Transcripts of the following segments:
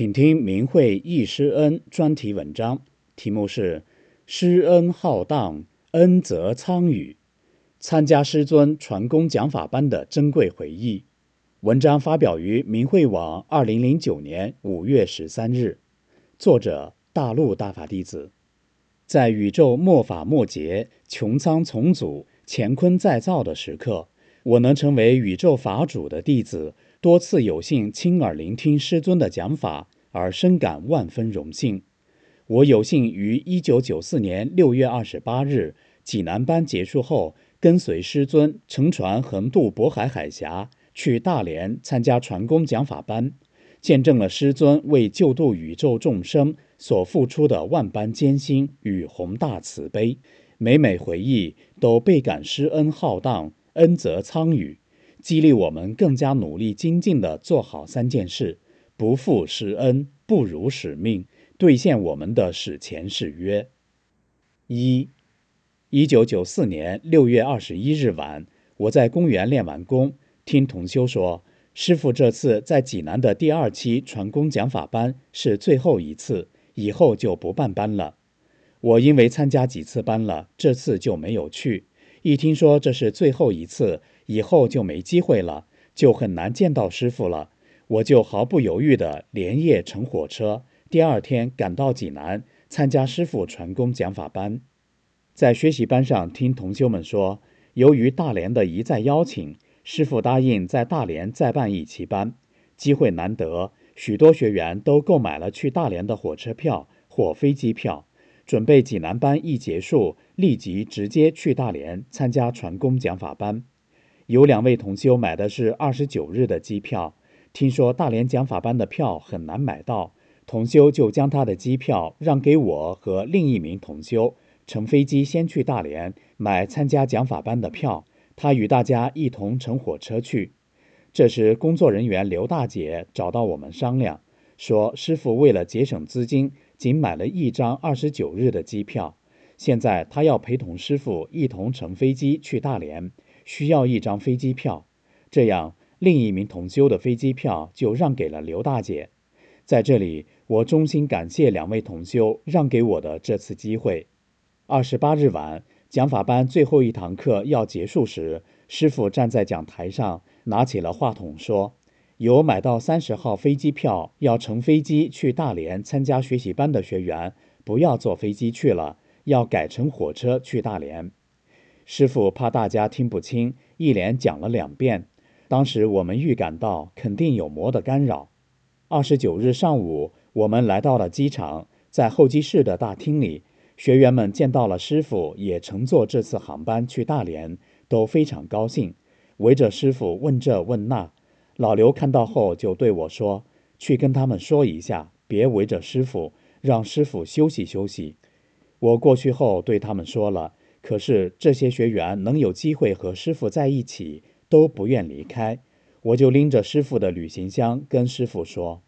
请听明慧忆师恩专题文章，题目是“师恩浩荡，恩泽苍宇”。参加师尊传功讲法班的珍贵回忆。文章发表于明慧网，二零零九年五月十三日。作者：大陆大法弟子。在宇宙末法末劫、穹苍重组、乾坤再造的时刻，我能成为宇宙法主的弟子。多次有幸亲耳聆听师尊的讲法，而深感万分荣幸。我有幸于一九九四年六月二十八日济南班结束后，跟随师尊乘船横渡渤海海峡，去大连参加船工讲法班，见证了师尊为救度宇宙众生所付出的万般艰辛与宏大慈悲。每每回忆，都倍感师恩浩荡，恩泽苍宇。激励我们更加努力精进地做好三件事：不负师恩，不辱使命，兑现我们的史前誓约。一，一九九四年六月二十一日晚，我在公园练完功，听同修说，师傅这次在济南的第二期传功讲法班是最后一次，以后就不办班了。我因为参加几次班了，这次就没有去。一听说这是最后一次。以后就没机会了，就很难见到师傅了。我就毫不犹豫地连夜乘火车，第二天赶到济南参加师傅传功讲法班。在学习班上听同修们说，由于大连的一再邀请，师傅答应在大连再办一期班。机会难得，许多学员都购买了去大连的火车票或飞机票，准备济南班一结束，立即直接去大连参加传功讲法班。有两位同修买的是二十九日的机票，听说大连讲法班的票很难买到，同修就将他的机票让给我和另一名同修，乘飞机先去大连买参加讲法班的票，他与大家一同乘火车去。这时，工作人员刘大姐找到我们商量，说师傅为了节省资金，仅买了一张二十九日的机票，现在他要陪同师傅一同乘飞机去大连。需要一张飞机票，这样另一名同修的飞机票就让给了刘大姐。在这里，我衷心感谢两位同修让给我的这次机会。二十八日晚，讲法班最后一堂课要结束时，师傅站在讲台上，拿起了话筒说：“有买到三十号飞机票要乘飞机去大连参加学习班的学员，不要坐飞机去了，要改乘火车去大连。”师傅怕大家听不清，一连讲了两遍。当时我们预感到肯定有魔的干扰。二十九日上午，我们来到了机场，在候机室的大厅里，学员们见到了师傅，也乘坐这次航班去大连，都非常高兴，围着师傅问这问那。老刘看到后就对我说：“去跟他们说一下，别围着师傅，让师傅休息休息。”我过去后对他们说了。可是这些学员能有机会和师傅在一起，都不愿离开。我就拎着师傅的旅行箱，跟师傅说：“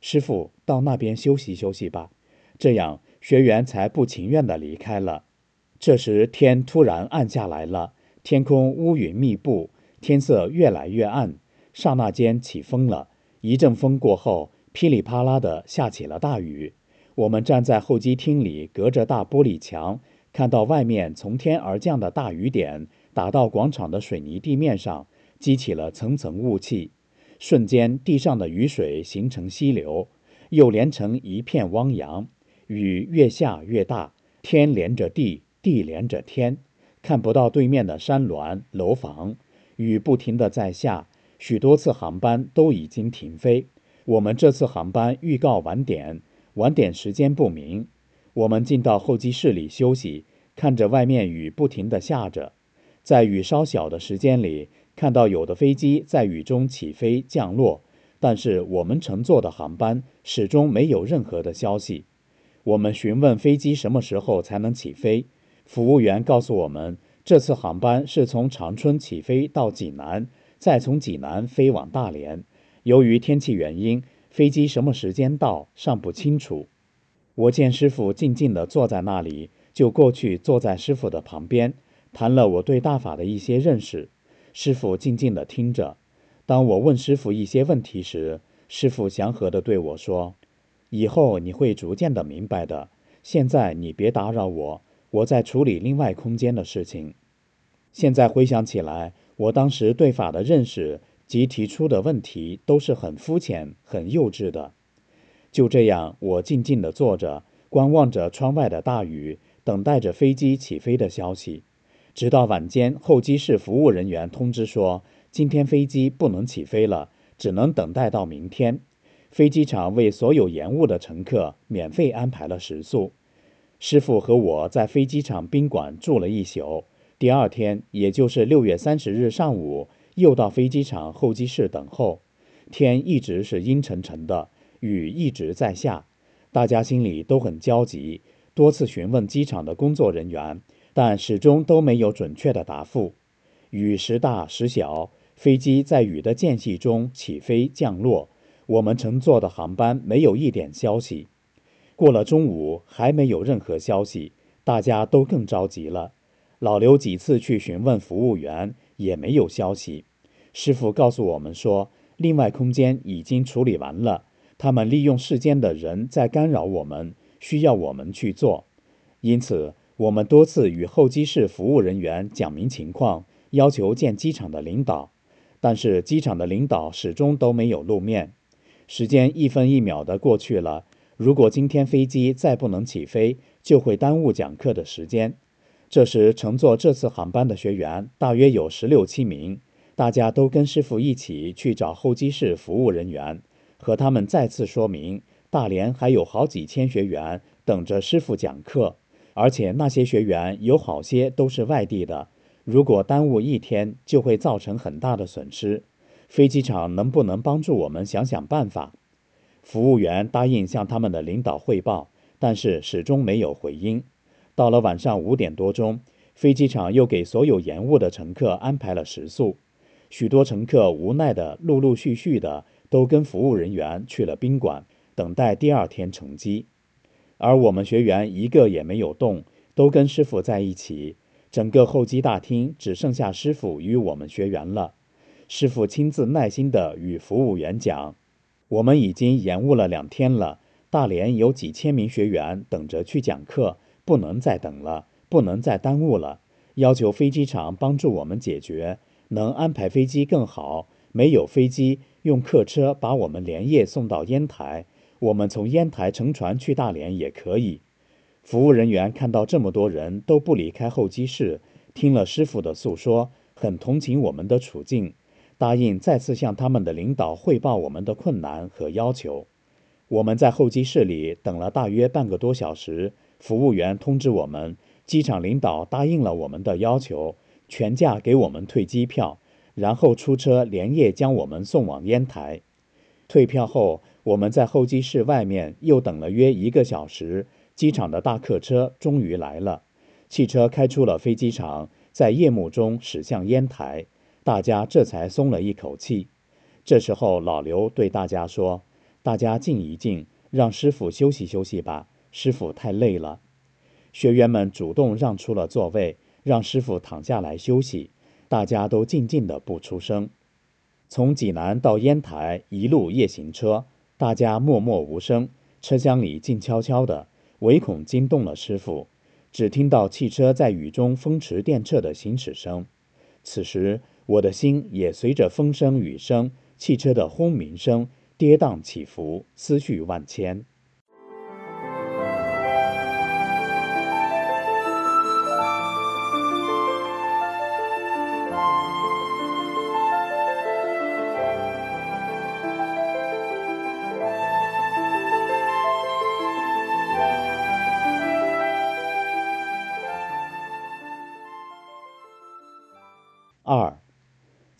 师傅，到那边休息休息吧。”这样学员才不情愿地离开了。这时天突然暗下来了，天空乌云密布，天色越来越暗。刹那间起风了，一阵风过后，噼里啪啦地下起了大雨。我们站在候机厅里，隔着大玻璃墙。看到外面从天而降的大雨点打到广场的水泥地面上，激起了层层雾气，瞬间地上的雨水形成溪流，又连成一片汪洋。雨越下越大，天连着地，地连着天，看不到对面的山峦楼房。雨不停地在下，许多次航班都已经停飞。我们这次航班预告晚点，晚点时间不明。我们进到候机室里休息，看着外面雨不停地下着。在雨稍小的时间里，看到有的飞机在雨中起飞降落，但是我们乘坐的航班始终没有任何的消息。我们询问飞机什么时候才能起飞，服务员告诉我们，这次航班是从长春起飞到济南，再从济南飞往大连。由于天气原因，飞机什么时间到尚不清楚。我见师傅静静地坐在那里，就过去坐在师傅的旁边，谈了我对大法的一些认识。师傅静静地听着。当我问师傅一些问题时，师傅祥和地对我说：“以后你会逐渐的明白的。现在你别打扰我，我在处理另外空间的事情。”现在回想起来，我当时对法的认识。及提出的问题都是很肤浅、很幼稚的。就这样，我静静地坐着，观望着窗外的大雨，等待着飞机起飞的消息。直到晚间，候机室服务人员通知说，今天飞机不能起飞了，只能等待到明天。飞机场为所有延误的乘客免费安排了食宿。师傅和我在飞机场宾馆住了一宿。第二天，也就是六月三十日上午。又到飞机场候机室等候，天一直是阴沉沉的，雨一直在下，大家心里都很焦急，多次询问机场的工作人员，但始终都没有准确的答复。雨时大时小，飞机在雨的间隙中起飞降落，我们乘坐的航班没有一点消息。过了中午还没有任何消息，大家都更着急了。老刘几次去询问服务员。也没有消息。师傅告诉我们说，另外空间已经处理完了。他们利用世间的人在干扰我们，需要我们去做。因此，我们多次与候机室服务人员讲明情况，要求见机场的领导，但是机场的领导始终都没有露面。时间一分一秒的过去了。如果今天飞机再不能起飞，就会耽误讲课的时间。这时，乘坐这次航班的学员大约有十六七名，大家都跟师傅一起去找候机室服务人员，和他们再次说明，大连还有好几千学员等着师傅讲课，而且那些学员有好些都是外地的，如果耽误一天，就会造成很大的损失。飞机场能不能帮助我们想想办法？服务员答应向他们的领导汇报，但是始终没有回音。到了晚上五点多钟，飞机场又给所有延误的乘客安排了食宿，许多乘客无奈的陆陆续续的都跟服务人员去了宾馆，等待第二天乘机。而我们学员一个也没有动，都跟师傅在一起。整个候机大厅只剩下师傅与我们学员了。师傅亲自耐心地与服务员讲：“我们已经延误了两天了，大连有几千名学员等着去讲课。”不能再等了，不能再耽误了。要求飞机场帮助我们解决，能安排飞机更好。没有飞机，用客车把我们连夜送到烟台。我们从烟台乘船去大连也可以。服务人员看到这么多人都不离开候机室，听了师傅的诉说，很同情我们的处境，答应再次向他们的领导汇报我们的困难和要求。我们在候机室里等了大约半个多小时。服务员通知我们，机场领导答应了我们的要求，全价给我们退机票，然后出车连夜将我们送往烟台。退票后，我们在候机室外面又等了约一个小时，机场的大客车终于来了。汽车开出了飞机场，在夜幕中驶向烟台，大家这才松了一口气。这时候，老刘对大家说：“大家静一静，让师傅休息休息吧。”师傅太累了，学员们主动让出了座位，让师傅躺下来休息。大家都静静的不出声。从济南到烟台一路夜行车，大家默默无声，车厢里静悄悄的，唯恐惊动了师傅。只听到汽车在雨中风驰电掣的行驶声。此时，我的心也随着风声、雨声、汽车的轰鸣声跌宕起伏，思绪万千。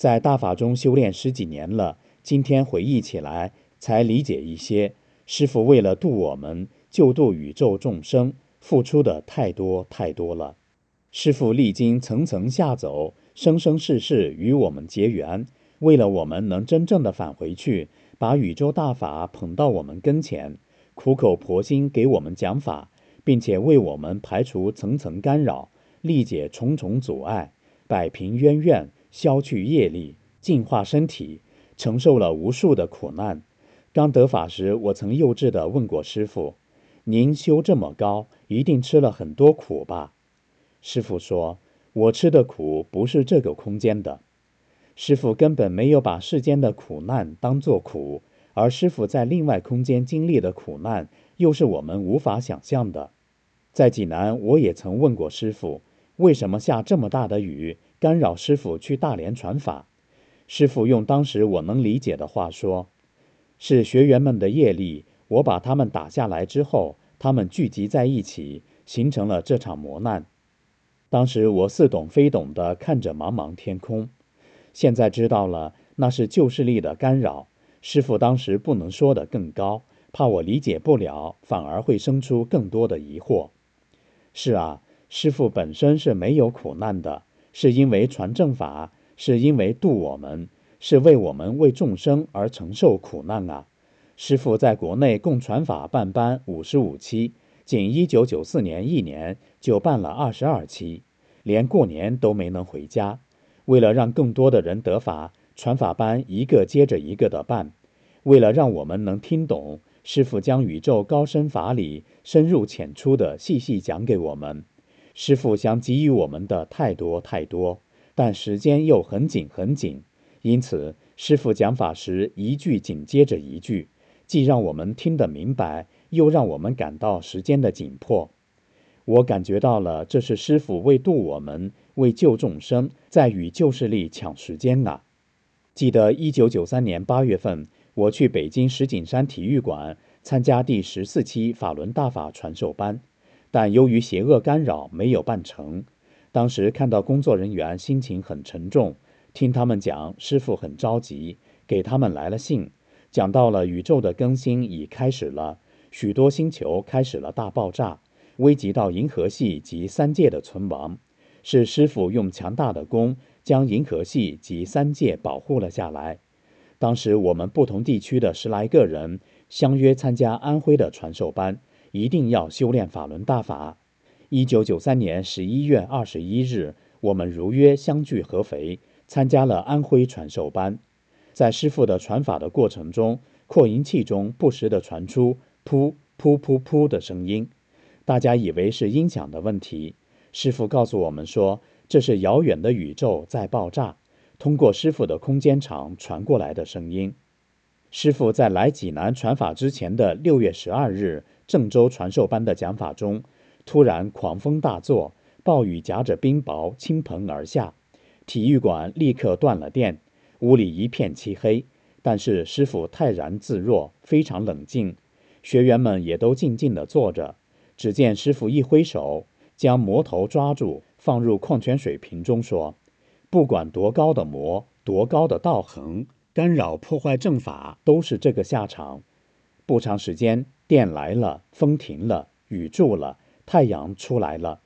在大法中修炼十几年了，今天回忆起来才理解一些。师傅为了度我们，救度宇宙众生，付出的太多太多了。师傅历经层层下走，生生世世与我们结缘，为了我们能真正的返回去，把宇宙大法捧到我们跟前，苦口婆心给我们讲法，并且为我们排除层层干扰，历解重重阻碍，摆平冤怨。消去业力，净化身体，承受了无数的苦难。刚得法时，我曾幼稚地问过师傅：“您修这么高，一定吃了很多苦吧？”师傅说：“我吃的苦不是这个空间的。”师傅根本没有把世间的苦难当作苦，而师傅在另外空间经历的苦难，又是我们无法想象的。在济南，我也曾问过师傅：“为什么下这么大的雨？”干扰师傅去大连传法，师傅用当时我能理解的话说：“是学员们的业力，我把他们打下来之后，他们聚集在一起，形成了这场磨难。”当时我似懂非懂地看着茫茫天空，现在知道了，那是旧势力的干扰。师傅当时不能说得更高，怕我理解不了，反而会生出更多的疑惑。是啊，师傅本身是没有苦难的。是因为传正法，是因为度我们，是为我们为众生而承受苦难啊！师父在国内共传法办班五十五期，仅一九九四年一年就办了二十二期，连过年都没能回家。为了让更多的人得法，传法班一个接着一个的办。为了让我们能听懂，师父将宇宙高深法理深入浅出的细细讲给我们。师傅想给予我们的太多太多，但时间又很紧很紧，因此师傅讲法时一句紧接着一句，既让我们听得明白，又让我们感到时间的紧迫。我感觉到了，这是师傅为度我们，为救众生，在与旧势力抢时间啊！记得一九九三年八月份，我去北京石景山体育馆参加第十四期法轮大法传授班。但由于邪恶干扰，没有办成。当时看到工作人员心情很沉重，听他们讲，师傅很着急，给他们来了信，讲到了宇宙的更新已开始了，许多星球开始了大爆炸，危及到银河系及三界的存亡，是师傅用强大的功将银河系及三界保护了下来。当时我们不同地区的十来个人相约参加安徽的传授班。一定要修炼法轮大法。一九九三年十一月二十一日，我们如约相聚合肥，参加了安徽传授班。在师傅的传法的过程中，扩音器中不时地传出“噗噗噗噗”的声音，大家以为是音响的问题。师傅告诉我们说，这是遥远的宇宙在爆炸，通过师傅的空间场传过来的声音。师傅在来济南传法之前的六月十二日。郑州传授班的讲法中，突然狂风大作，暴雨夹着冰雹倾盆而下，体育馆立刻断了电，屋里一片漆黑。但是师傅泰然自若，非常冷静，学员们也都静静地坐着。只见师傅一挥手，将魔头抓住，放入矿泉水瓶中，说：“不管多高的魔，多高的道行，干扰破坏正法，都是这个下场。”不长时间。电来了，风停了，雨住了，太阳出来了。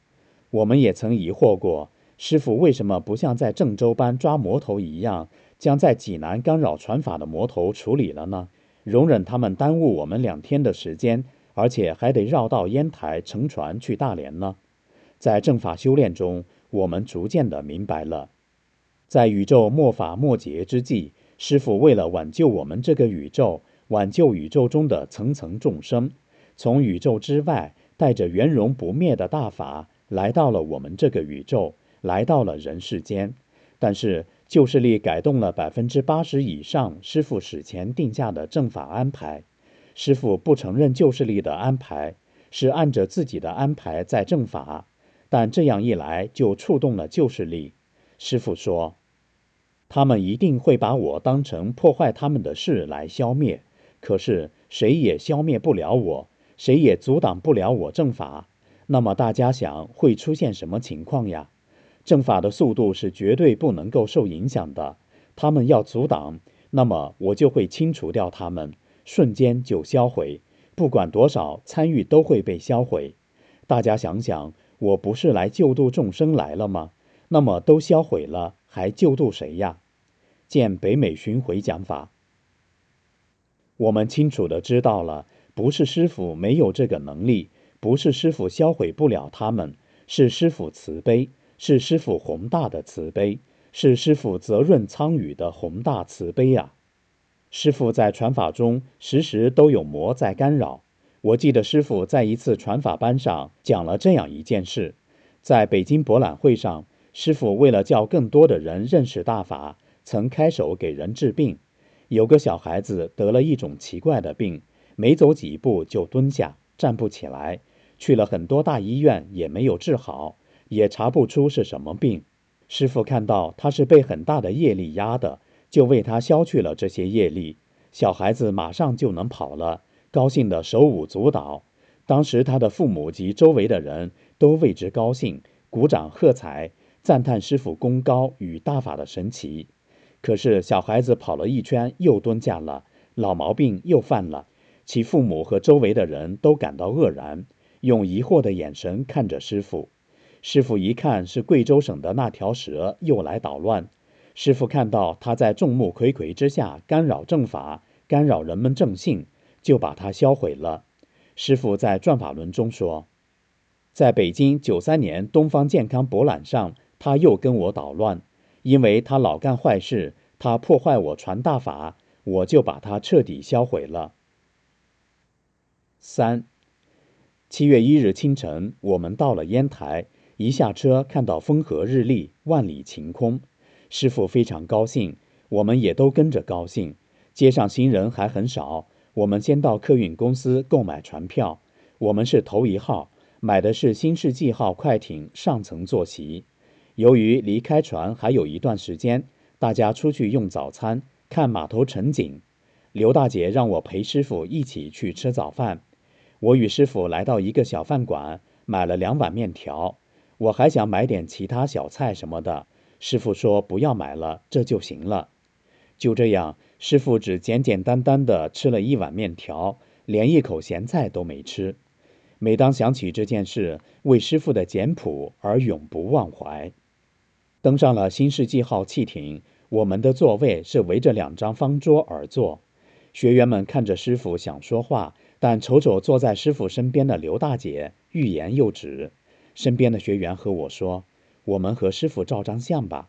我们也曾疑惑过，师傅为什么不像在郑州般抓魔头一样，将在济南干扰传法的魔头处理了呢？容忍他们耽误我们两天的时间，而且还得绕道烟台乘船去大连呢？在正法修炼中，我们逐渐的明白了，在宇宙末法末劫之际，师傅为了挽救我们这个宇宙。挽救宇宙中的层层众生，从宇宙之外带着圆融不灭的大法来到了我们这个宇宙，来到了人世间。但是旧势力改动了百分之八十以上师傅史前定下的正法安排，师傅不承认旧势力的安排，是按着自己的安排在正法。但这样一来就触动了旧势力。师傅说，他们一定会把我当成破坏他们的事来消灭。可是谁也消灭不了我，谁也阻挡不了我正法。那么大家想会出现什么情况呀？正法的速度是绝对不能够受影响的，他们要阻挡，那么我就会清除掉他们，瞬间就销毁。不管多少参与，都会被销毁。大家想想，我不是来救度众生来了吗？那么都销毁了，还救度谁呀？见北美巡回讲法。我们清楚的知道了，不是师傅没有这个能力，不是师傅销毁不了他们，是师傅慈悲，是师傅宏大的慈悲，是师傅责任参与的宏大慈悲啊！师傅在传法中时时都有魔在干扰。我记得师傅在一次传法班上讲了这样一件事：在北京博览会上，师傅为了叫更多的人认识大法，曾开手给人治病。有个小孩子得了一种奇怪的病，没走几步就蹲下，站不起来。去了很多大医院也没有治好，也查不出是什么病。师傅看到他是被很大的业力压的，就为他消去了这些业力。小孩子马上就能跑了。高兴的手舞足蹈，当时他的父母及周围的人都为之高兴，鼓掌喝彩，赞叹师傅功高与大法的神奇。可是小孩子跑了一圈又蹲下了，老毛病又犯了。其父母和周围的人都感到愕然，用疑惑的眼神看着师傅。师傅一看是贵州省的那条蛇又来捣乱，师傅看到他在众目睽睽之下干扰正法，干扰人们正信。就把它销毁了。师傅在转法轮中说，在北京九三年东方健康博览上，他又跟我捣乱，因为他老干坏事，他破坏我传大法，我就把他彻底销毁了。三七月一日清晨，我们到了烟台，一下车看到风和日丽，万里晴空，师傅非常高兴，我们也都跟着高兴。街上行人还很少。我们先到客运公司购买船票，我们是头一号，买的是新世纪号快艇上层坐席。由于离开船还有一段时间，大家出去用早餐，看码头晨景。刘大姐让我陪师傅一起去吃早饭。我与师傅来到一个小饭馆，买了两碗面条。我还想买点其他小菜什么的，师傅说不要买了，这就行了。就这样。师傅只简简单单的吃了一碗面条，连一口咸菜都没吃。每当想起这件事，为师傅的简朴而永不忘怀。登上了新世纪号汽艇，我们的座位是围着两张方桌而坐。学员们看着师傅想说话，但瞅瞅坐在师傅身边的刘大姐，欲言又止。身边的学员和我说：“我们和师傅照张相吧。”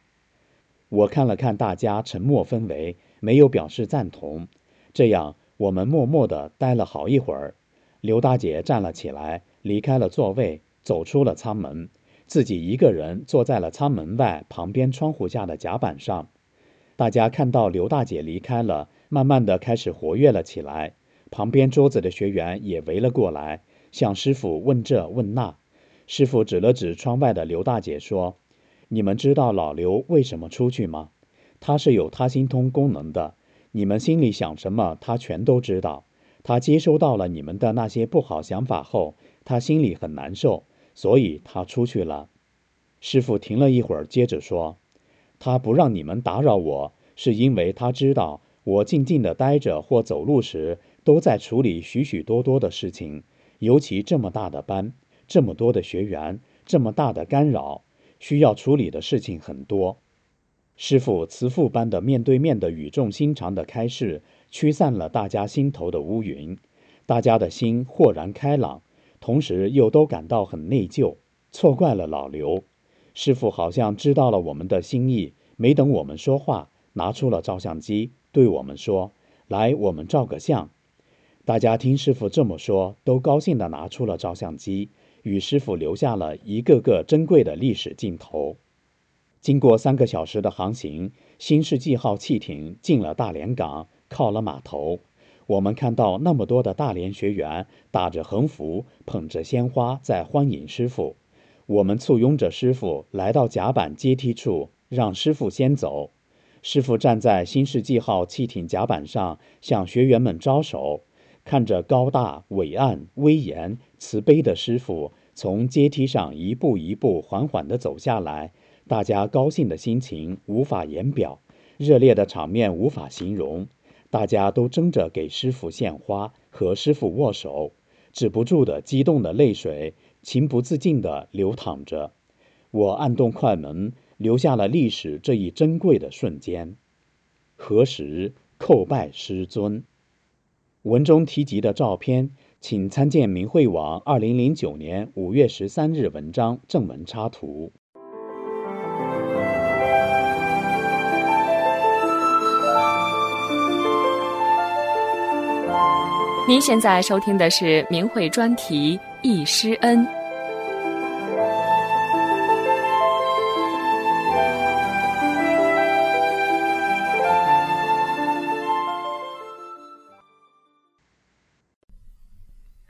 我看了看大家沉默氛围。没有表示赞同，这样我们默默地待了好一会儿。刘大姐站了起来，离开了座位，走出了舱门，自己一个人坐在了舱门外旁边窗户下的甲板上。大家看到刘大姐离开了，慢慢的开始活跃了起来。旁边桌子的学员也围了过来，向师傅问这问那。师傅指了指窗外的刘大姐说：“你们知道老刘为什么出去吗？”他是有他心通功能的，你们心里想什么，他全都知道。他接收到了你们的那些不好想法后，他心里很难受，所以他出去了。师傅停了一会儿，接着说：“他不让你们打扰我，是因为他知道我静静的待着或走路时，都在处理许许多多的事情，尤其这么大的班，这么多的学员，这么大的干扰，需要处理的事情很多。”师傅慈父般的面对面的语重心长的开示，驱散了大家心头的乌云，大家的心豁然开朗，同时又都感到很内疚，错怪了老刘。师傅好像知道了我们的心意，没等我们说话，拿出了照相机，对我们说：“来，我们照个相。”大家听师傅这么说，都高兴地拿出了照相机，与师傅留下了一个个珍贵的历史镜头。经过三个小时的航行，新世纪号汽艇进了大连港，靠了码头。我们看到那么多的大连学员打着横幅，捧着鲜花在欢迎师傅。我们簇拥着师傅来到甲板阶梯处，让师傅先走。师傅站在新世纪号汽艇甲板上，向学员们招手。看着高大、伟岸、威严、慈悲的师傅从阶梯上一步一步缓缓地走下来。大家高兴的心情无法言表，热烈的场面无法形容，大家都争着给师傅献花，和师傅握手，止不住的激动的泪水，情不自禁的流淌着。我按动快门，留下了历史这一珍贵的瞬间。何时叩拜师尊？文中提及的照片，请参见明慧网二零零九年五月十三日文章正文插图。您现在收听的是明慧专题《易师恩》。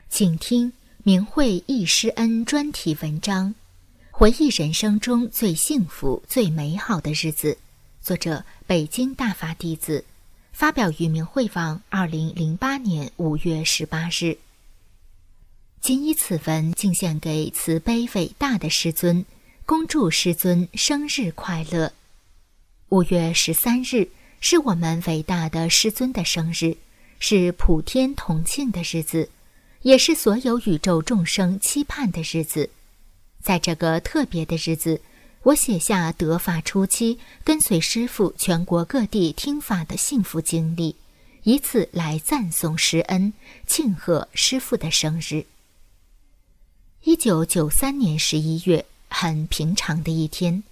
请听明慧忆师恩专题文章，回忆人生中最幸福、最美好的日子。作者：北京大法弟子，发表于明慧网，二零零八年五月十八日。谨以此文敬献给慈悲伟大的师尊，恭祝师尊生日快乐。五月十三日是我们伟大的师尊的生日，是普天同庆的日子。也是所有宇宙众生期盼的日子，在这个特别的日子，我写下得法初期跟随师父全国各地听法的幸福经历，以此来赞颂师恩，庆贺师父的生日。一九九三年十一月，很平常的一天，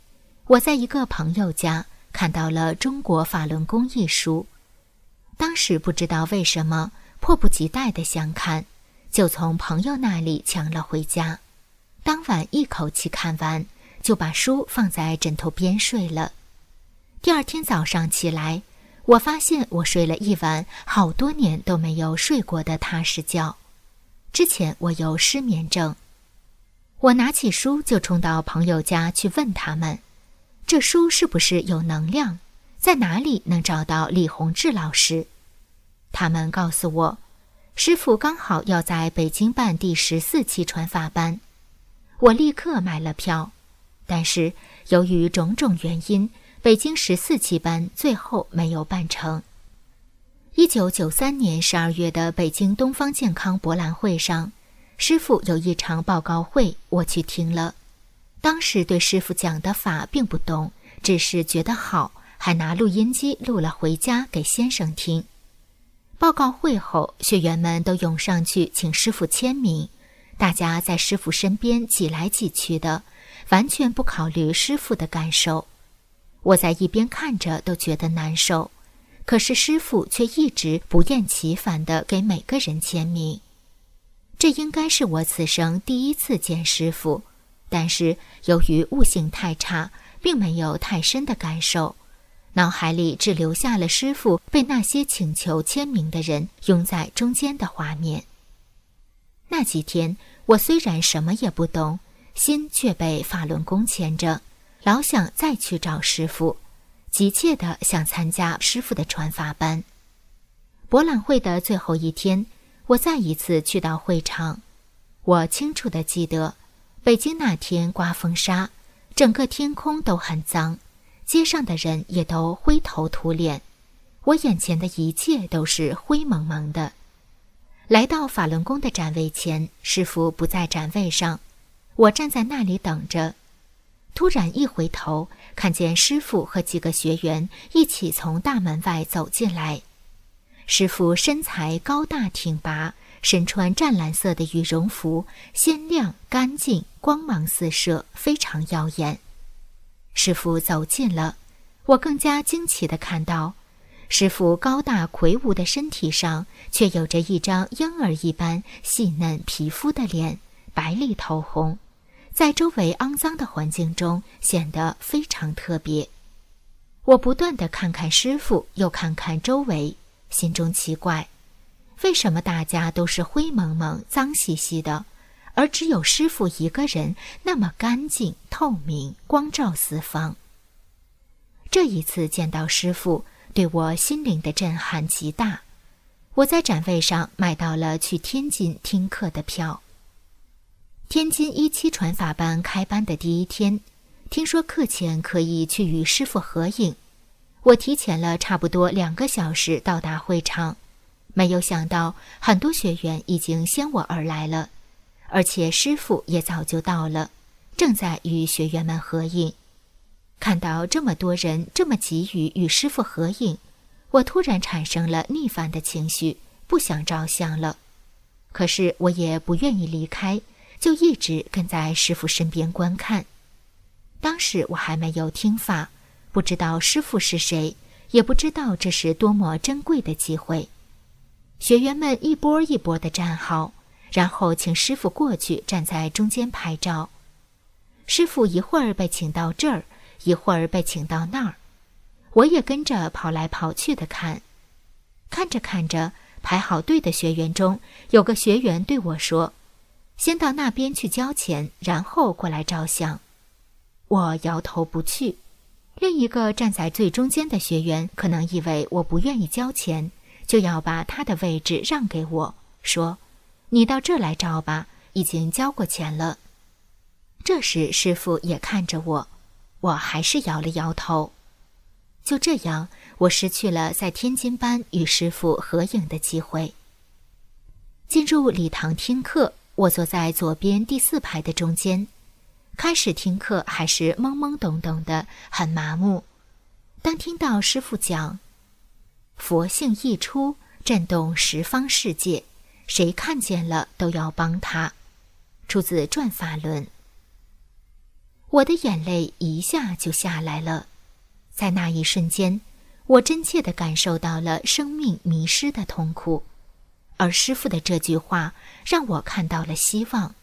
我在一个朋友家看到了《中国法轮功》一书，当时不知道为什么，迫不及待的想看。就从朋友那里抢了回家，当晚一口气看完，就把书放在枕头边睡了。第二天早上起来，我发现我睡了一晚好多年都没有睡过的踏实觉。之前我有失眠症，我拿起书就冲到朋友家去问他们：“这书是不是有能量？在哪里能找到李洪志老师？”他们告诉我。师傅刚好要在北京办第十四期传法班，我立刻买了票，但是由于种种原因，北京十四期班最后没有办成。一九九三年十二月的北京东方健康博览会上，师傅有一场报告会，我去听了。当时对师傅讲的法并不懂，只是觉得好，还拿录音机录了回家给先生听。报告会后，学员们都涌上去请师傅签名，大家在师傅身边挤来挤去的，完全不考虑师傅的感受。我在一边看着都觉得难受，可是师傅却一直不厌其烦地给每个人签名。这应该是我此生第一次见师傅，但是由于悟性太差，并没有太深的感受。脑海里只留下了师傅被那些请求签名的人拥在中间的画面。那几天，我虽然什么也不懂，心却被法轮功牵着，老想再去找师傅，急切地想参加师傅的传法班。博览会的最后一天，我再一次去到会场，我清楚地记得，北京那天刮风沙，整个天空都很脏。街上的人也都灰头土脸，我眼前的一切都是灰蒙蒙的。来到法轮功的展位前，师傅不在展位上，我站在那里等着。突然一回头，看见师傅和几个学员一起从大门外走进来。师傅身材高大挺拔，身穿湛蓝色的羽绒服，鲜亮干净，光芒四射，非常耀眼。师傅走近了，我更加惊奇地看到，师傅高大魁梧的身体上，却有着一张婴儿一般细嫩皮肤的脸，白里透红，在周围肮脏的环境中显得非常特别。我不断地看看师傅，又看看周围，心中奇怪，为什么大家都是灰蒙蒙、脏兮兮的？而只有师傅一个人那么干净透明，光照四方。这一次见到师傅，对我心灵的震撼极大。我在展位上买到了去天津听课的票。天津一期传法班开班的第一天，听说课前可以去与师傅合影，我提前了差不多两个小时到达会场，没有想到很多学员已经先我而来了，而且师傅也早就到了，正在与学员们合影。看到这么多人这么急于与师傅合影，我突然产生了逆反的情绪，不想照相了。可是我也不愿意离开，就一直跟在师傅身边观看。当时我还没有听法，不知道师傅是谁，也不知道这是多么珍贵的机会。学员们一波一波的站好，然后请师傅过去站在中间拍照。师傅一会儿被请到这儿。一会儿被请到那儿，我也跟着跑来跑去的看。看着看着，排好队的学员中有个学员对我说：“先到那边去交钱，然后过来照相。”我摇头不去。另一个站在最中间的学员可能以为我不愿意交钱，就要把他的位置让给我，说：“你到这来照吧，已经交过钱了。”这时师傅也看着我。我还是摇了摇头。就这样，我失去了在天津班与师傅合影的机会。进入礼堂听课，我坐在左边第四排的中间。开始听课还是懵懵懂懂的，很麻木。当听到师傅讲“佛性一出，震动十方世界，谁看见了都要帮他”，出自《转法轮》。我的眼泪一下就下来了，在那一瞬间，我真切地感受到了生命迷失的痛苦，而师傅的这句话让我看到了希望。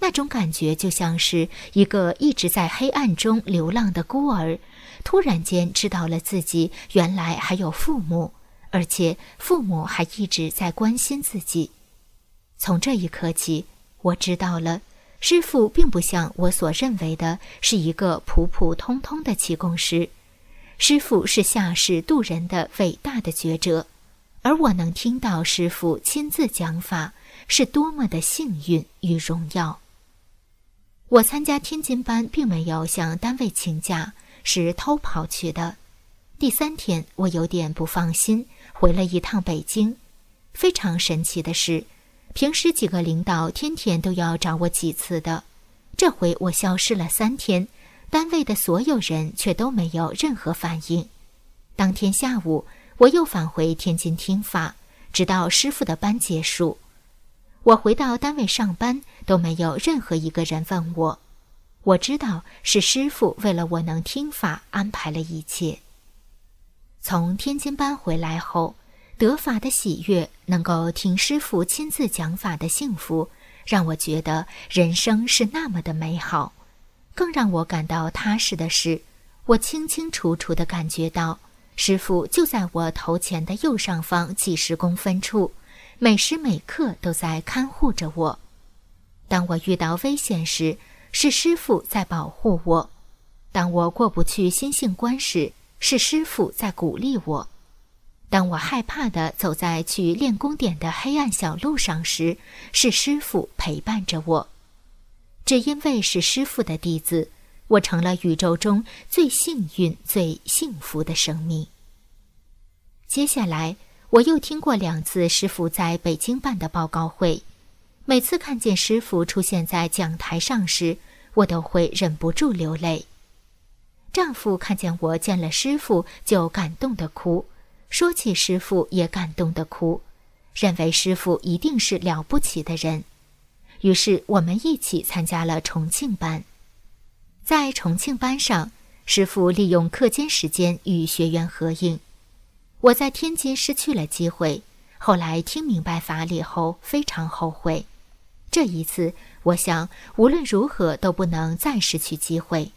那种感觉就像是一个一直在黑暗中流浪的孤儿，突然间知道了自己原来还有父母，而且父母还一直在关心自己。从这一刻起，我知道了。师傅并不像我所认为的是一个普普通通的气功师，师傅是下世渡人的伟大的觉者，而我能听到师傅亲自讲法，是多么的幸运与荣耀。我参加天津班并没有向单位请假，是偷跑去的。第三天，我有点不放心，回了一趟北京。非常神奇的是。平时几个领导天天都要找我几次的，这回我消失了三天，单位的所有人却都没有任何反应。当天下午，我又返回天津听法，直到师傅的班结束。我回到单位上班，都没有任何一个人问我。我知道是师傅为了我能听法安排了一切。从天津班回来后。得法的喜悦，能够听师傅亲自讲法的幸福，让我觉得人生是那么的美好。更让我感到踏实的是，我清清楚楚地感觉到，师傅就在我头前的右上方几十公分处，每时每刻都在看护着我。当我遇到危险时，是师傅在保护我；当我过不去心性关时，是师傅在鼓励我。当我害怕地走在去练功点的黑暗小路上时，是师傅陪伴着我。只因为是师傅的弟子，我成了宇宙中最幸运、最幸福的生命。接下来，我又听过两次师傅在北京办的报告会，每次看见师傅出现在讲台上时，我都会忍不住流泪。丈夫看见我见了师傅，就感动的哭。说起师傅，也感动的哭，认为师傅一定是了不起的人。于是我们一起参加了重庆班。在重庆班上，师傅利用课间时间与学员合影。我在天津失去了机会，后来听明白法理后非常后悔。这一次，我想无论如何都不能再失去机会。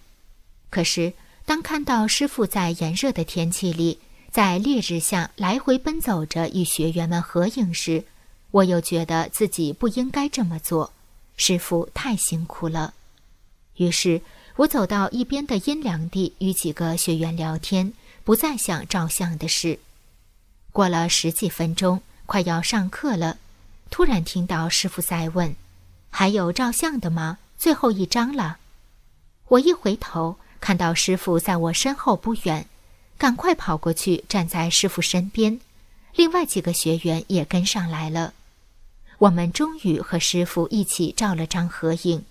可是，当看到师傅在炎热的天气里，在烈日下来回奔走着与学员们合影时，我又觉得自己不应该这么做。师傅太辛苦了。于是我走到一边的阴凉地，与几个学员聊天，不再想照相的事。过了十几分钟，快要上课了，突然听到师傅在问：“还有照相的吗？最后一张了。”我一回头，看到师傅在我身后不远。赶快跑过去站在师傅身边，另外几个学员也跟上来了。我们终于和师傅一起照了张合影。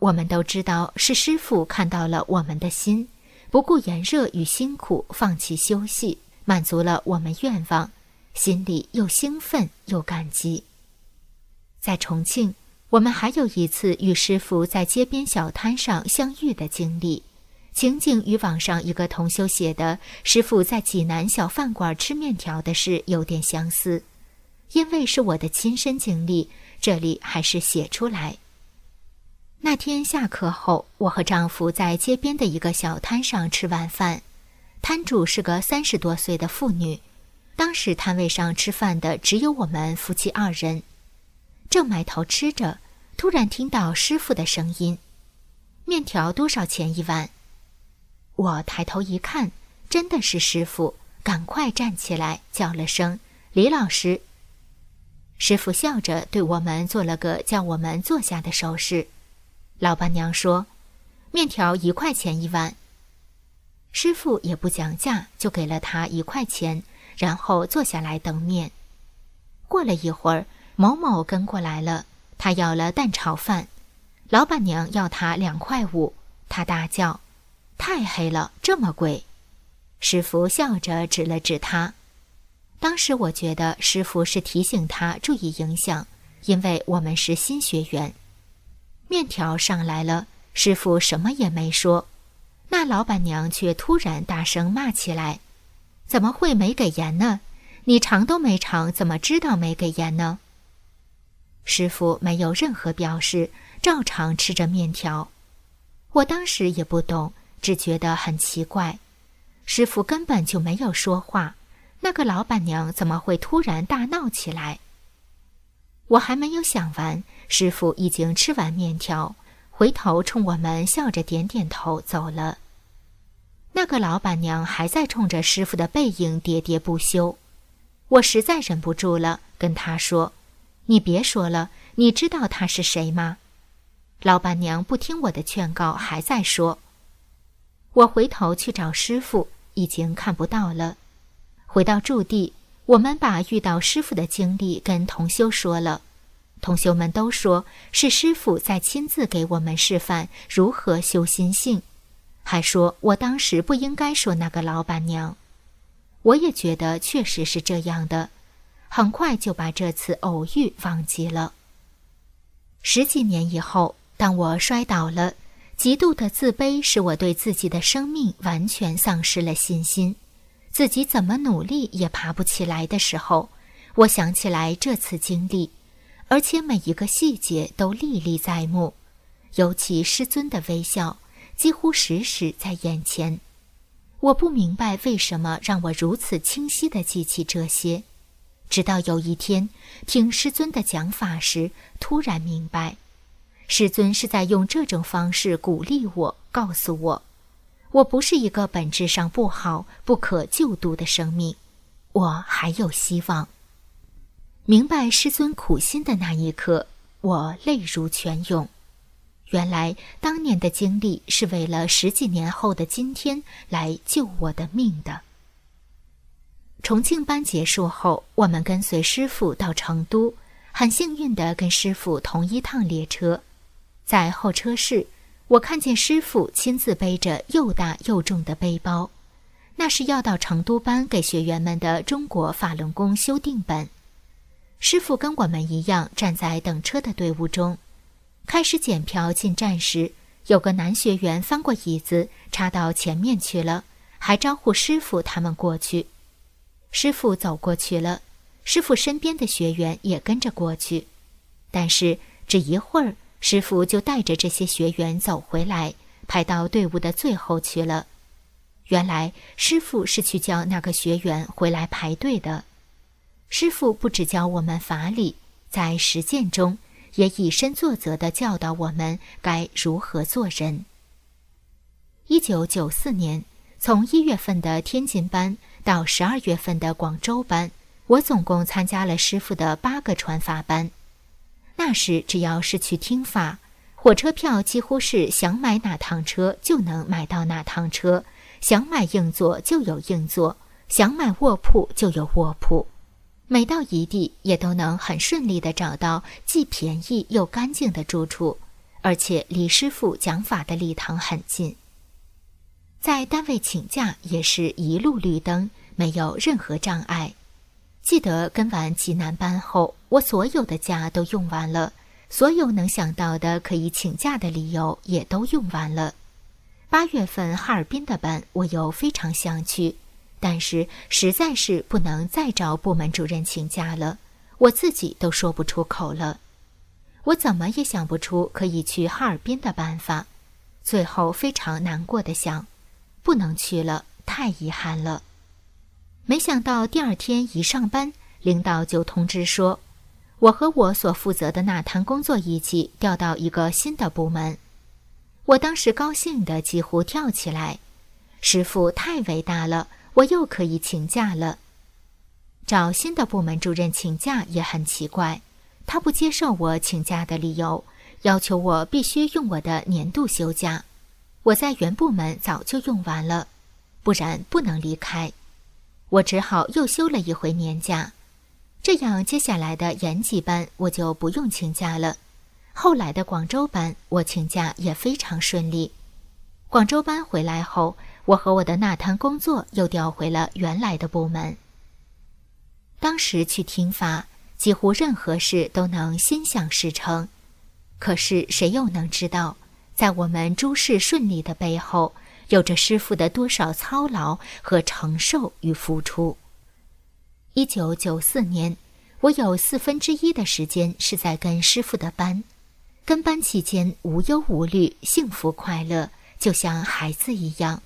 我们都知道是师傅看到了我们的心，不顾炎热与辛苦，放弃休息，满足了我们愿望，心里又兴奋又感激。在重庆，我们还有一次与师傅在街边小摊上相遇的经历，情景与网上一个同修写的师傅在济南小饭馆吃面条的事有点相似。因为是我的亲身经历，这里还是写出来。那天下课后，我和丈夫在街边的一个小摊上吃晚饭，摊主是个三十多岁的妇女。当时摊位上吃饭的只有我们夫妻二人，正埋头吃着，突然听到师傅的声音：“面条多少钱一碗？”我抬头一看，真的是师傅，赶快站起来叫了声：“李老师。”师傅笑着对我们做了个叫我们坐下的手势。老板娘说：“面条一块钱一碗。”师傅也不讲价，就给了他一块钱，然后坐下来等面。过了一会儿，某某跟过来了，他要了蛋炒饭，老板娘要他两块五，他大叫：“太黑了，这么贵！”师傅笑着指了指他。当时我觉得师傅是提醒他注意影响，因为我们是新学员。面条上来了，师傅什么也没说，那老板娘却突然大声骂起来：“怎么会没给盐呢？你尝都没尝，怎么知道没给盐呢？”师傅没有任何表示，照常吃着面条。我当时也不懂，只觉得很奇怪，师傅根本就没有说话。那个老板娘怎么会突然大闹起来？我还没有想完，师傅已经吃完面条，回头冲我们笑着点点头走了。那个老板娘还在冲着师傅的背影喋喋不休。我实在忍不住了，跟他说：“你别说了，你知道他是谁吗？”老板娘不听我的劝告，还在说。我回头去找师傅，已经看不到了。回到驻地，我们把遇到师傅的经历跟同修说了，同学们都说是师傅在亲自给我们示范如何修心性，还说我当时不应该说那个老板娘。我也觉得确实是这样的，很快就把这次偶遇忘记了。十几年以后，当我摔倒了，极度的自卑使我对自己的生命完全丧失了信心。自己怎么努力也爬不起来的时候，我想起来这次经历，而且每一个细节都历历在目，尤其师尊的微笑几乎时时在眼前。我不明白为什么让我如此清晰地记起这些，直到有一天听师尊的讲法时，突然明白，师尊是在用这种方式鼓励我，告诉我。我不是一个本质上不好、不可救度的生命，我还有希望。明白师尊苦心的那一刻，我泪如泉涌。原来当年的经历是为了十几年后的今天来救我的命的。重庆班结束后，我们跟随师傅到成都，很幸运的跟师傅同一趟列车，在候车室。我看见师傅亲自背着又大又重的背包，那是要到成都班给学员们的中国法轮功修订本。师傅跟我们一样站在等车的队伍中，开始检票进站时，有个男学员翻过椅子插到前面去了，还招呼师傅他们过去。师傅走过去了，师傅身边的学员也跟着过去，但是只一会儿。师傅就带着这些学员走回来，排到队伍的最后去了。原来师傅是去叫那个学员回来排队的。师傅不只教我们法理，在实践中也以身作则地教导我们该如何做人。一九九四年，从一月份的天津班到十二月份的广州班，我总共参加了师傅的八个传法班。那时，只要是去听法，火车票几乎是想买哪趟车就能买到哪趟车，想买硬座就有硬座，想买卧铺就有卧铺。每到一地，也都能很顺利地找到既便宜又干净的住处，而且离师傅讲法的礼堂很近。在单位请假也是一路绿灯，没有任何障碍。记得跟完济南班后，我所有的假都用完了。所有能想到的可以请假的理由也都用完了。八月份哈尔滨的班我又非常想去，但是实在是不能再找部门主任请假了，我自己都说不出口了。我怎么也想不出可以去哈尔滨的办法，最后非常难过的想，不能去了，太遗憾了。没想到第二天一上班，领导就通知说。我和我所负责的那摊工作一起调到一个新的部门，我当时高兴的几乎跳起来。师傅太伟大了，我又可以请假了。找新的部门主任请假也很奇怪，他不接受我请假的理由，要求我必须用我的年度休假。我在原部门早就用完了，不然不能离开。我只好又休了一回年假。这样，接下来的延吉班我就不用请假了。后来的广州班，我请假也非常顺利。广州班回来后，我和我的那摊工作又调回了原来的部门。当时去听法，几乎任何事都能心想事成。可是谁又能知道，在我们诸事顺利的背后，有着师傅的多少操劳和承受与付出？一九九四年，我有四分之一的时间是在跟师傅的班，跟班期间无忧无虑、幸福快乐，就像孩子一样。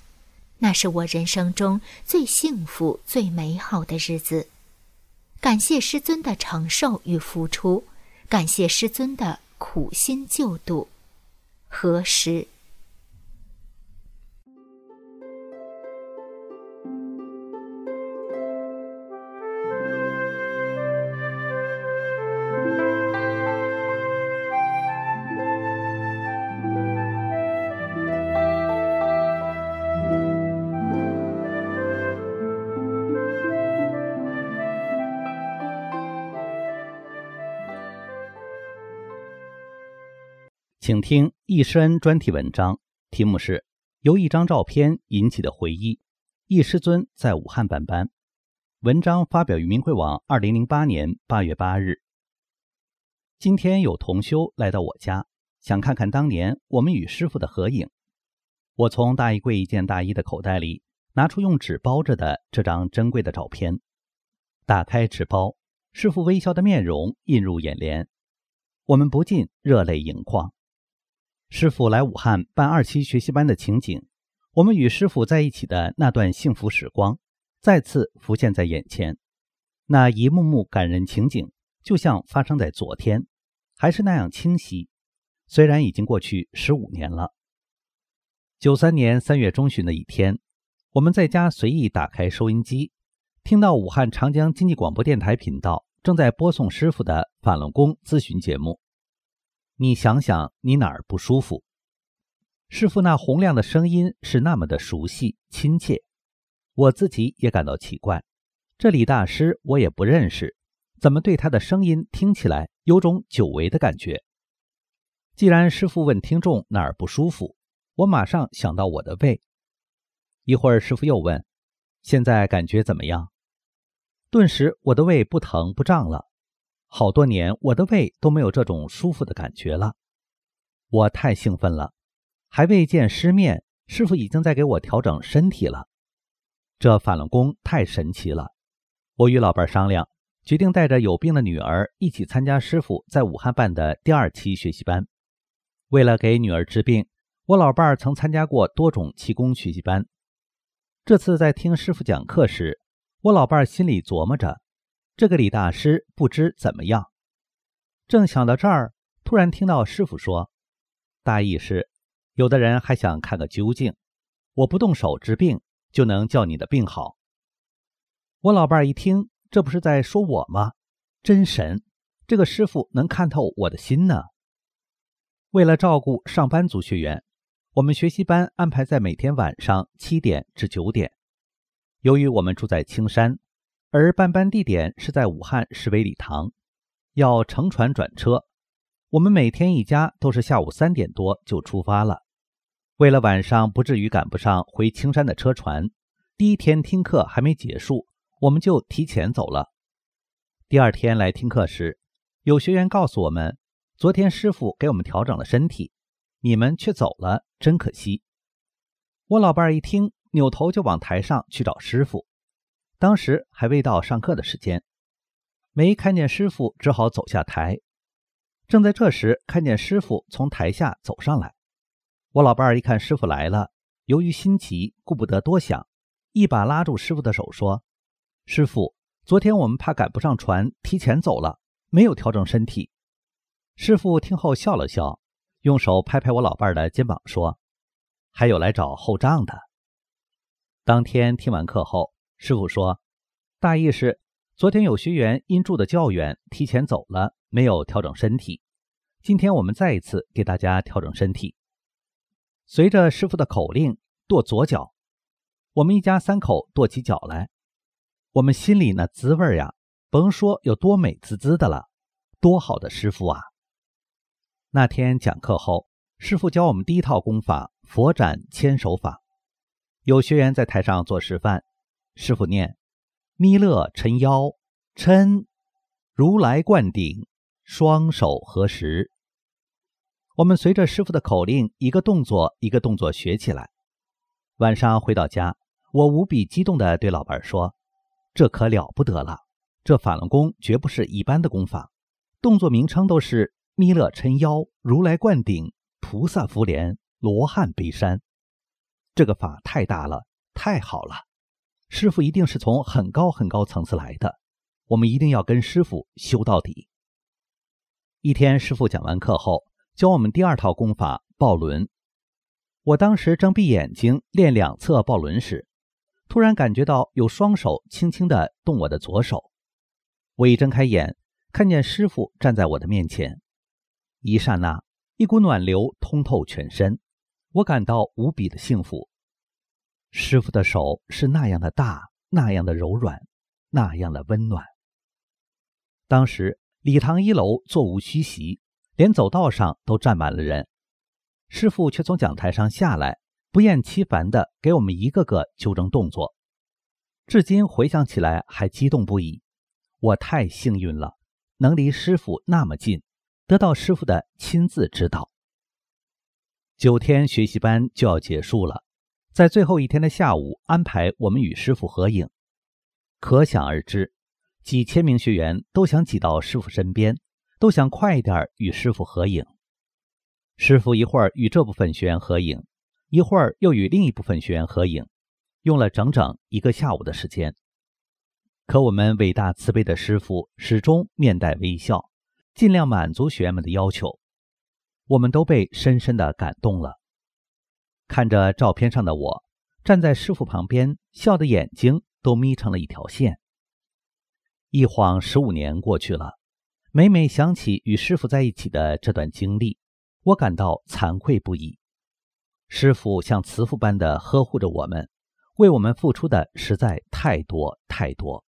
那是我人生中最幸福、最美好的日子。感谢师尊的承受与付出，感谢师尊的苦心救度。何时？请听易师恩专题文章，题目是《由一张照片引起的回忆》。易师尊在武汉办班。文章发表于明慧网，二零零八年八月八日。今天有同修来到我家，想看看当年我们与师傅的合影。我从大衣柜一件大衣的口袋里拿出用纸包着的这张珍贵的照片，打开纸包，师傅微笑的面容映入眼帘，我们不禁热泪盈眶。师傅来武汉办二期学习班的情景，我们与师傅在一起的那段幸福时光，再次浮现在眼前。那一幕幕感人情景，就像发生在昨天，还是那样清晰。虽然已经过去十五年了。九三年三月中旬的一天，我们在家随意打开收音机，听到武汉长江经济广播电台频道正在播送师傅的法轮功咨询节目。你想想，你哪儿不舒服？师傅那洪亮的声音是那么的熟悉亲切，我自己也感到奇怪。这李大师我也不认识，怎么对他的声音听起来有种久违的感觉？既然师傅问听众哪儿不舒服，我马上想到我的胃。一会儿师傅又问：“现在感觉怎么样？”顿时我的胃不疼不胀了。好多年，我的胃都没有这种舒服的感觉了，我太兴奋了，还未见师面，师傅已经在给我调整身体了。这法轮功太神奇了！我与老伴商量，决定带着有病的女儿一起参加师傅在武汉办的第二期学习班。为了给女儿治病，我老伴曾参加过多种气功学习班。这次在听师傅讲课时，我老伴心里琢磨着。这个李大师不知怎么样，正想到这儿，突然听到师傅说：“大意是，有的人还想看个究竟，我不动手治病，就能叫你的病好。”我老伴儿一听，这不是在说我吗？真神！这个师傅能看透我的心呢。为了照顾上班族学员，我们学习班安排在每天晚上七点至九点。由于我们住在青山，而办班地点是在武汉市委礼堂，要乘船转车，我们每天一家都是下午三点多就出发了。为了晚上不至于赶不上回青山的车船，第一天听课还没结束，我们就提前走了。第二天来听课时，有学员告诉我们。昨天师傅给我们调整了身体，你们却走了，真可惜。我老伴儿一听，扭头就往台上去找师傅。当时还未到上课的时间，没看见师傅，只好走下台。正在这时，看见师傅从台下走上来。我老伴儿一看师傅来了，由于心急，顾不得多想，一把拉住师傅的手说：“师傅，昨天我们怕赶不上船，提前走了，没有调整身体。”师傅听后笑了笑，用手拍拍我老伴儿的肩膀，说：“还有来找后账的。”当天听完课后，师傅说：“大意是，昨天有学员因住的较远，提前走了，没有调整身体。今天我们再一次给大家调整身体。”随着师傅的口令，跺左脚，我们一家三口跺起脚来。我们心里那滋味呀，甭说有多美滋滋的了，多好的师傅啊！那天讲课后，师傅教我们第一套功法——佛展千手法。有学员在台上做示范，师傅念：“弥勒抻腰，抻；如来灌顶，双手合十。”我们随着师傅的口令，一个动作一个动作学起来。晚上回到家，我无比激动地对老伴说：“这可了不得了！这法轮功绝不是一般的功法，动作名称都是。”弥勒抻腰，如来灌顶，菩萨扶莲，罗汉背山。这个法太大了，太好了！师傅一定是从很高很高层次来的，我们一定要跟师傅修到底。一天，师傅讲完课后，教我们第二套功法抱轮。我当时正闭眼睛练两侧抱轮时，突然感觉到有双手轻轻地动我的左手。我一睁开眼，看见师傅站在我的面前。一刹那，一股暖流通透全身，我感到无比的幸福。师傅的手是那样的大，那样的柔软，那样的温暖。当时礼堂一楼座无虚席，连走道上都站满了人，师傅却从讲台上下来，不厌其烦地给我们一个个纠正动作。至今回想起来还激动不已。我太幸运了，能离师傅那么近。得到师傅的亲自指导，九天学习班就要结束了，在最后一天的下午安排我们与师傅合影，可想而知，几千名学员都想挤到师傅身边，都想快一点与师傅合影。师傅一会儿与这部分学员合影，一会儿又与另一部分学员合影，用了整整一个下午的时间。可我们伟大慈悲的师傅始终面带微笑。尽量满足学员们的要求，我们都被深深的感动了。看着照片上的我，站在师傅旁边，笑的眼睛都眯成了一条线。一晃十五年过去了，每每想起与师傅在一起的这段经历，我感到惭愧不已。师傅像慈父般的呵护着我们，为我们付出的实在太多太多。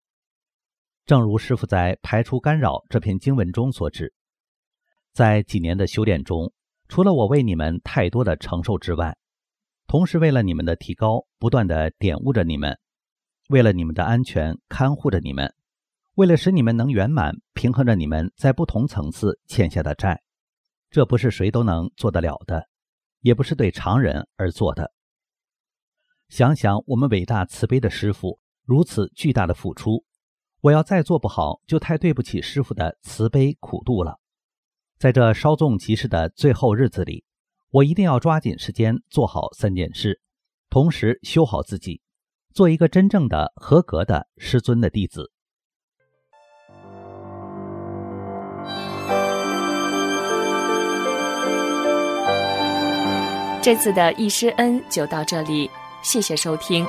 正如师傅在《排除干扰》这篇经文中所指，在几年的修炼中，除了我为你们太多的承受之外，同时为了你们的提高，不断的点悟着你们，为了你们的安全看护着你们，为了使你们能圆满平衡着你们在不同层次欠下的债，这不是谁都能做得了的，也不是对常人而做的。想想我们伟大慈悲的师傅如此巨大的付出。我要再做不好，就太对不起师傅的慈悲苦度了。在这稍纵即逝的最后日子里，我一定要抓紧时间做好三件事，同时修好自己，做一个真正的合格的师尊的弟子。这次的易师恩就到这里，谢谢收听。